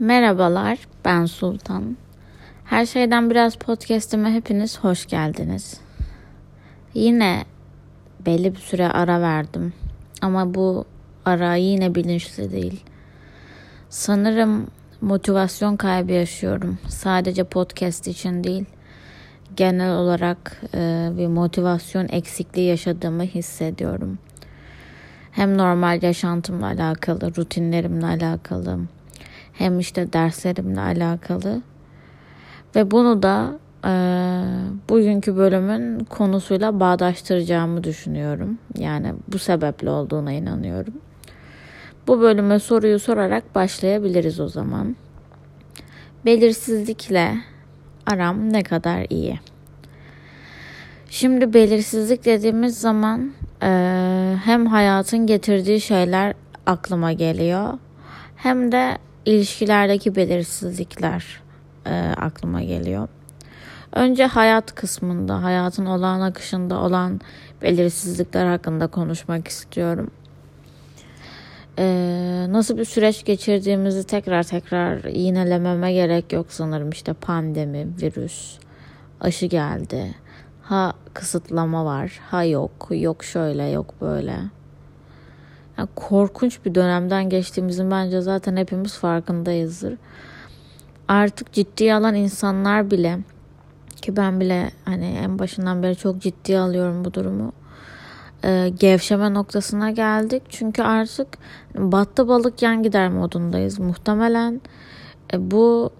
Merhabalar, ben Sultan. Her şeyden biraz podcast'ime hepiniz hoş geldiniz. Yine belli bir süre ara verdim. Ama bu ara yine bilinçli değil. Sanırım motivasyon kaybı yaşıyorum. Sadece podcast için değil. Genel olarak e, bir motivasyon eksikliği yaşadığımı hissediyorum. Hem normal yaşantımla alakalı, rutinlerimle alakalı, hem işte derslerimle alakalı. Ve bunu da e, bugünkü bölümün konusuyla bağdaştıracağımı düşünüyorum. Yani bu sebeple olduğuna inanıyorum. Bu bölüme soruyu sorarak başlayabiliriz o zaman. Belirsizlikle aram ne kadar iyi? Şimdi belirsizlik dediğimiz zaman e, hem hayatın getirdiği şeyler aklıma geliyor hem de ilişkilerdeki belirsizlikler e, aklıma geliyor. Önce hayat kısmında, hayatın olağan akışında olan belirsizlikler hakkında konuşmak istiyorum. Ee, nasıl bir süreç geçirdiğimizi tekrar tekrar yinelememe gerek yok sanırım. İşte pandemi, virüs, aşı geldi. Ha kısıtlama var, ha yok, yok şöyle, yok böyle. Yani korkunç bir dönemden geçtiğimizin bence zaten hepimiz farkındayızdır. Artık ciddiye alan insanlar bile ki ben bile hani en başından beri çok ciddiye alıyorum bu durumu. E, gevşeme noktasına geldik. Çünkü artık battı balık yan gider modundayız. Muhtemelen e, bu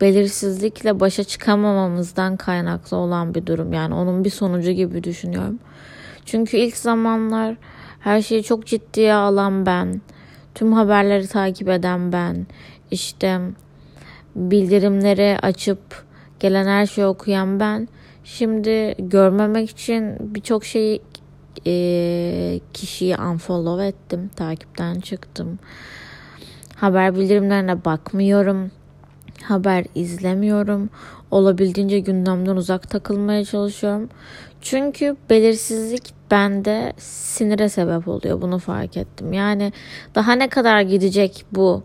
belirsizlikle başa çıkamamamızdan kaynaklı olan bir durum. Yani onun bir sonucu gibi düşünüyorum. Çünkü ilk zamanlar her şeyi çok ciddiye alan ben, tüm haberleri takip eden ben, işte bildirimleri açıp gelen her şeyi okuyan ben. Şimdi görmemek için birçok şeyi e, kişiyi unfollow ettim, takipten çıktım. Haber bildirimlerine bakmıyorum. Haber izlemiyorum. Olabildiğince gündemden uzak takılmaya çalışıyorum. Çünkü belirsizlik bende sinire sebep oluyor. Bunu fark ettim. Yani daha ne kadar gidecek bu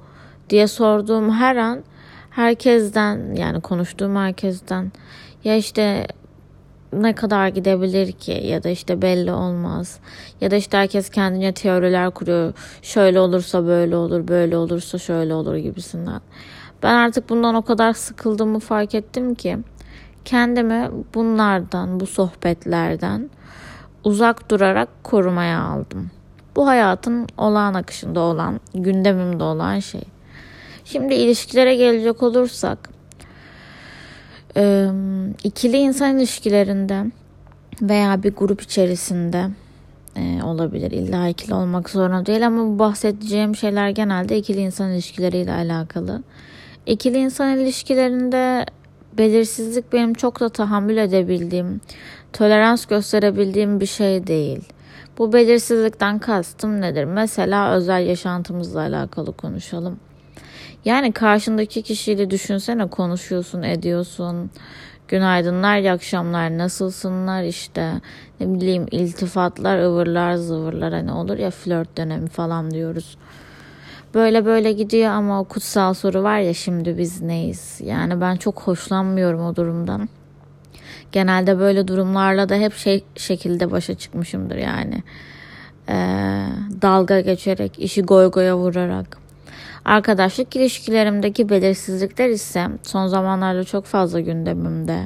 diye sorduğum her an herkesten yani konuştuğum herkesten ya işte ne kadar gidebilir ki ya da işte belli olmaz ya da işte herkes kendine teoriler kuruyor şöyle olursa böyle olur böyle olursa şöyle olur gibisinden ben artık bundan o kadar sıkıldığımı fark ettim ki kendimi bunlardan bu sohbetlerden uzak durarak korumaya aldım bu hayatın olağan akışında olan gündemimde olan şey Şimdi ilişkilere gelecek olursak ikili insan ilişkilerinde veya bir grup içerisinde olabilir. İlla ikili olmak zorunda değil ama bu bahsedeceğim şeyler genelde ikili insan ilişkileriyle alakalı. İkili insan ilişkilerinde belirsizlik benim çok da tahammül edebildiğim, tolerans gösterebildiğim bir şey değil. Bu belirsizlikten kastım nedir? Mesela özel yaşantımızla alakalı konuşalım. Yani karşındaki kişiyle düşünsene konuşuyorsun, ediyorsun. Günaydınlar, iyi akşamlar, nasılsınlar işte ne bileyim iltifatlar, ıvırlar, zıvırlar hani olur ya flört dönemi falan diyoruz. Böyle böyle gidiyor ama o kutsal soru var ya şimdi biz neyiz? Yani ben çok hoşlanmıyorum o durumdan. Genelde böyle durumlarla da hep şey şekilde başa çıkmışımdır yani. Ee, dalga geçerek, işi goy goya vurarak. Arkadaşlık ilişkilerimdeki belirsizlikler ise son zamanlarda çok fazla gündemimde.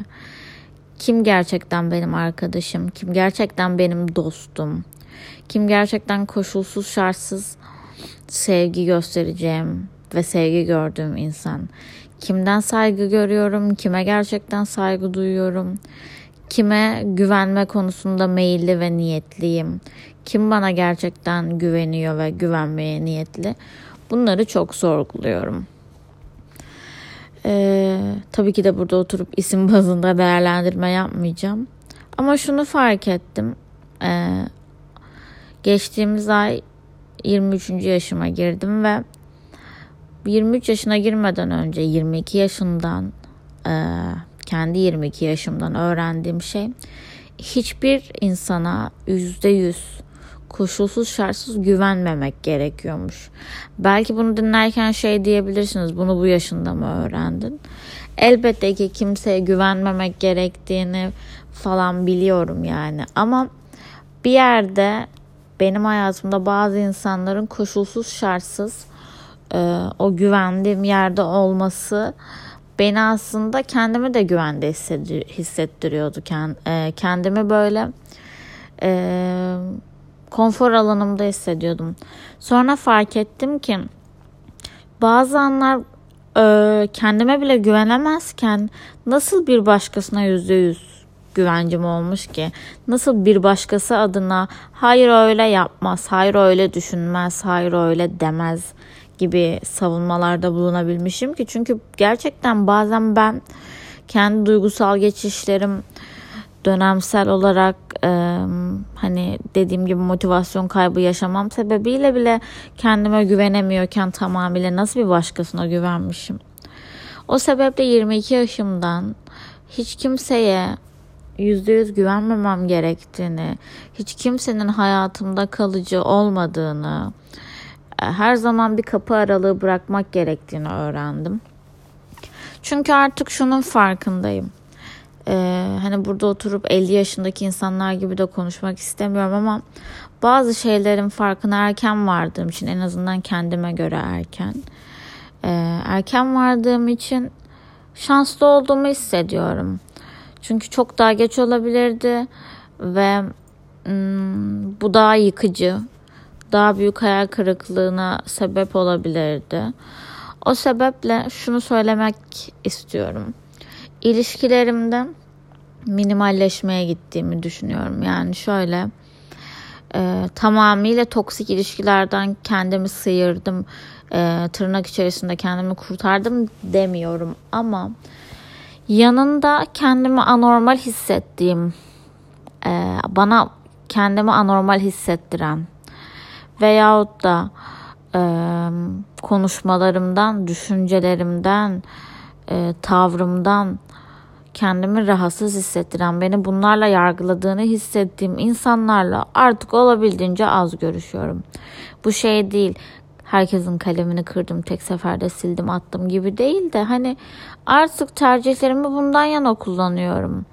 Kim gerçekten benim arkadaşım? Kim gerçekten benim dostum? Kim gerçekten koşulsuz şartsız sevgi göstereceğim ve sevgi gördüğüm insan? Kimden saygı görüyorum? Kime gerçekten saygı duyuyorum? Kime güvenme konusunda meyilli ve niyetliyim? Kim bana gerçekten güveniyor ve güvenmeye niyetli? Bunları çok sorguluyorum. Ee, tabii ki de burada oturup isim bazında değerlendirme yapmayacağım. Ama şunu fark ettim. Ee, geçtiğimiz ay 23. yaşıma girdim ve 23 yaşına girmeden önce 22 yaşından e, kendi 22 yaşımdan öğrendiğim şey hiçbir insana yüzde yüz koşulsuz şartsız güvenmemek gerekiyormuş. Belki bunu dinlerken şey diyebilirsiniz. Bunu bu yaşında mı öğrendin? Elbette ki kimseye güvenmemek gerektiğini falan biliyorum yani. Ama bir yerde benim hayatımda bazı insanların koşulsuz şartsız e, o güvendiğim yerde olması beni aslında kendimi de güvende hissettiriyordu. E, kendimi böyle e, konfor alanımda hissediyordum. Sonra fark ettim ki bazı anlar e, kendime bile güvenemezken nasıl bir başkasına yüzde yüz güvencim olmuş ki nasıl bir başkası adına hayır öyle yapmaz, hayır öyle düşünmez, hayır öyle demez gibi savunmalarda bulunabilmişim ki çünkü gerçekten bazen ben kendi duygusal geçişlerim dönemsel olarak e, hani dediğim gibi motivasyon kaybı yaşamam sebebiyle bile kendime güvenemiyorken tamamıyla nasıl bir başkasına güvenmişim. O sebeple 22 yaşımdan hiç kimseye yüzde yüz güvenmemem gerektiğini, hiç kimsenin hayatımda kalıcı olmadığını, her zaman bir kapı aralığı bırakmak gerektiğini öğrendim. Çünkü artık şunun farkındayım. Ee, hani burada oturup 50 yaşındaki insanlar gibi de konuşmak istemiyorum ama bazı şeylerin farkına erken vardığım için en azından kendime göre erken. Ee, erken vardığım için şanslı olduğumu hissediyorum. Çünkü çok daha geç olabilirdi ve hmm, bu daha yıkıcı, daha büyük hayal kırıklığına sebep olabilirdi. O sebeple şunu söylemek istiyorum. İlişkilerimde minimalleşmeye gittiğimi düşünüyorum. Yani şöyle e, tamamıyla toksik ilişkilerden kendimi sıyırdım. E, tırnak içerisinde kendimi kurtardım demiyorum ama yanında kendimi anormal hissettiğim e, bana kendimi anormal hissettiren veyahut da e, konuşmalarımdan, düşüncelerimden, e, tavrımdan kendimi rahatsız hissettiren, beni bunlarla yargıladığını hissettiğim insanlarla artık olabildiğince az görüşüyorum. Bu şey değil herkesin kalemini kırdım tek seferde sildim attım gibi değil de hani artık tercihlerimi bundan yana kullanıyorum.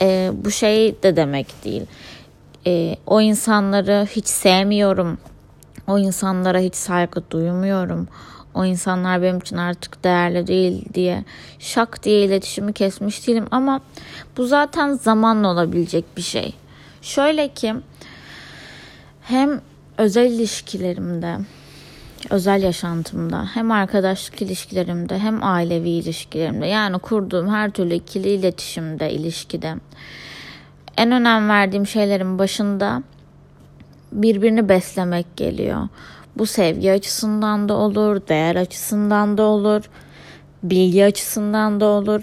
Ee, bu şey de demek değil. Ee, o insanları hiç sevmiyorum. O insanlara hiç saygı duymuyorum. O insanlar benim için artık değerli değil diye şak diye iletişimi kesmiş değilim ama bu zaten zamanla olabilecek bir şey. Şöyle ki hem özel ilişkilerimde özel yaşantımda hem arkadaşlık ilişkilerimde hem ailevi ilişkilerimde yani kurduğum her türlü ikili iletişimde ilişkide en önem verdiğim şeylerin başında birbirini beslemek geliyor. Bu sevgi açısından da olur, değer açısından da olur, bilgi açısından da olur.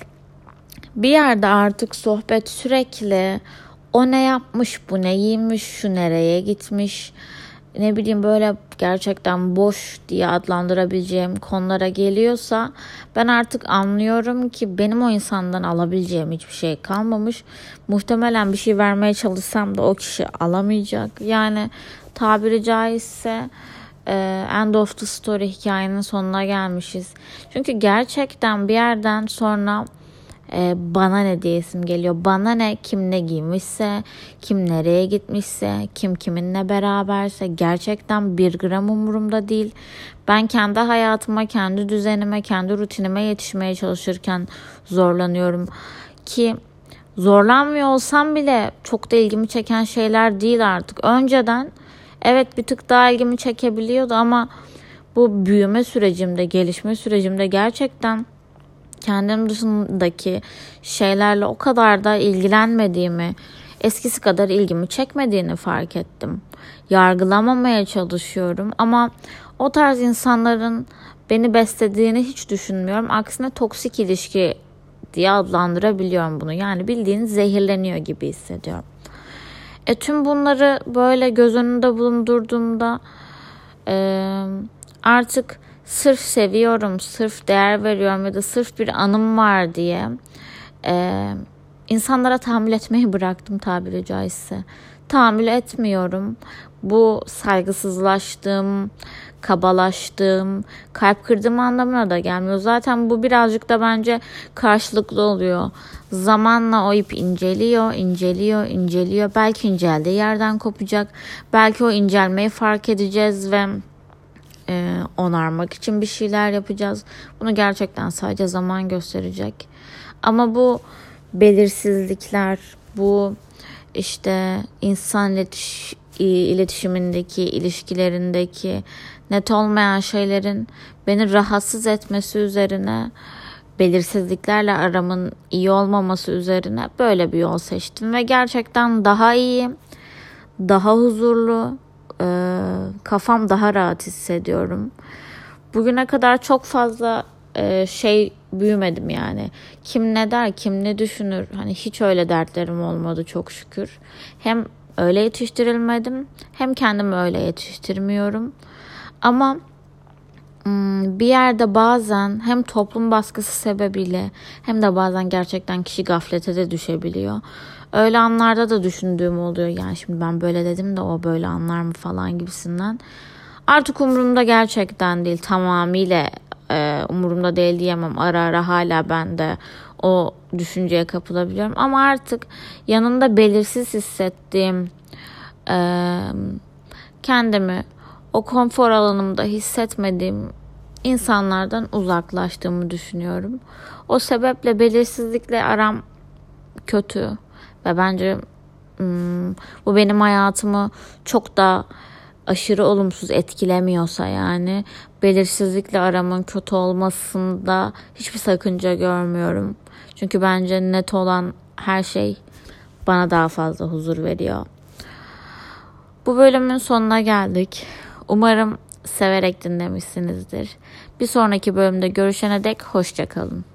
Bir yerde artık sohbet sürekli o ne yapmış, bu ne giymiş, şu nereye gitmiş, ne bileyim böyle gerçekten boş diye adlandırabileceğim konulara geliyorsa ben artık anlıyorum ki benim o insandan alabileceğim hiçbir şey kalmamış. Muhtemelen bir şey vermeye çalışsam da o kişi alamayacak. Yani tabiri caizse e, end of the story hikayenin sonuna gelmişiz. Çünkü gerçekten bir yerden sonra e, bana ne diyesim geliyor. Bana ne kim ne giymişse, kim nereye gitmişse, kim kiminle beraberse gerçekten bir gram umurumda değil. Ben kendi hayatıma, kendi düzenime, kendi rutinime yetişmeye çalışırken zorlanıyorum ki zorlanmıyor olsam bile çok da ilgimi çeken şeyler değil artık. Önceden evet bir tık daha ilgimi çekebiliyordu ama bu büyüme sürecimde, gelişme sürecimde gerçekten kendim dışındaki şeylerle o kadar da ilgilenmediğimi, eskisi kadar ilgimi çekmediğini fark ettim. Yargılamamaya çalışıyorum ama o tarz insanların beni beslediğini hiç düşünmüyorum. Aksine toksik ilişki diye adlandırabiliyorum bunu. Yani bildiğiniz zehirleniyor gibi hissediyorum. E tüm bunları böyle göz önünde bulundurduğumda e, artık sırf seviyorum, sırf değer veriyorum ya da sırf bir anım var diye e, insanlara tahammül etmeyi bıraktım tabiri caizse. tahammül etmiyorum. Bu saygısızlaştığım, kabalaştığım, kalp kırdığım anlamına da gelmiyor. Zaten bu birazcık da bence karşılıklı oluyor. Zamanla o ip inceliyor, inceliyor, inceliyor. Belki inceldiği yerden kopacak. Belki o incelmeyi fark edeceğiz ve e, onarmak için bir şeyler yapacağız. Bunu gerçekten sadece zaman gösterecek. Ama bu belirsizlikler, bu işte insan iletiş, iletişimindeki, ilişkilerindeki net olmayan şeylerin beni rahatsız etmesi üzerine belirsizliklerle aramın iyi olmaması üzerine böyle bir yol seçtim ve gerçekten daha iyi, daha huzurlu, e, kafam daha rahat hissediyorum. Bugüne kadar çok fazla e, şey büyümedim yani. Kim ne der, kim ne düşünür? Hani hiç öyle dertlerim olmadı çok şükür. Hem öyle yetiştirilmedim, hem kendimi öyle yetiştirmiyorum. Ama bir yerde bazen hem toplum baskısı sebebiyle hem de bazen gerçekten kişi gaflete de düşebiliyor. Öyle anlarda da düşündüğüm oluyor. Yani şimdi ben böyle dedim de o böyle anlar mı falan gibisinden. Artık umurumda gerçekten değil. Tamamıyla e, umurumda değil diyemem. Ara ara hala ben de o düşünceye kapılabiliyorum. Ama artık yanında belirsiz hissettiğim e, kendimi o konfor alanımda hissetmediğim insanlardan uzaklaştığımı düşünüyorum. O sebeple belirsizlikle aram kötü ve bence hmm, bu benim hayatımı çok da aşırı olumsuz etkilemiyorsa yani belirsizlikle aramın kötü olmasında hiçbir sakınca görmüyorum. Çünkü bence net olan her şey bana daha fazla huzur veriyor. Bu bölümün sonuna geldik. Umarım severek dinlemişsinizdir. Bir sonraki bölümde görüşene dek hoşçakalın.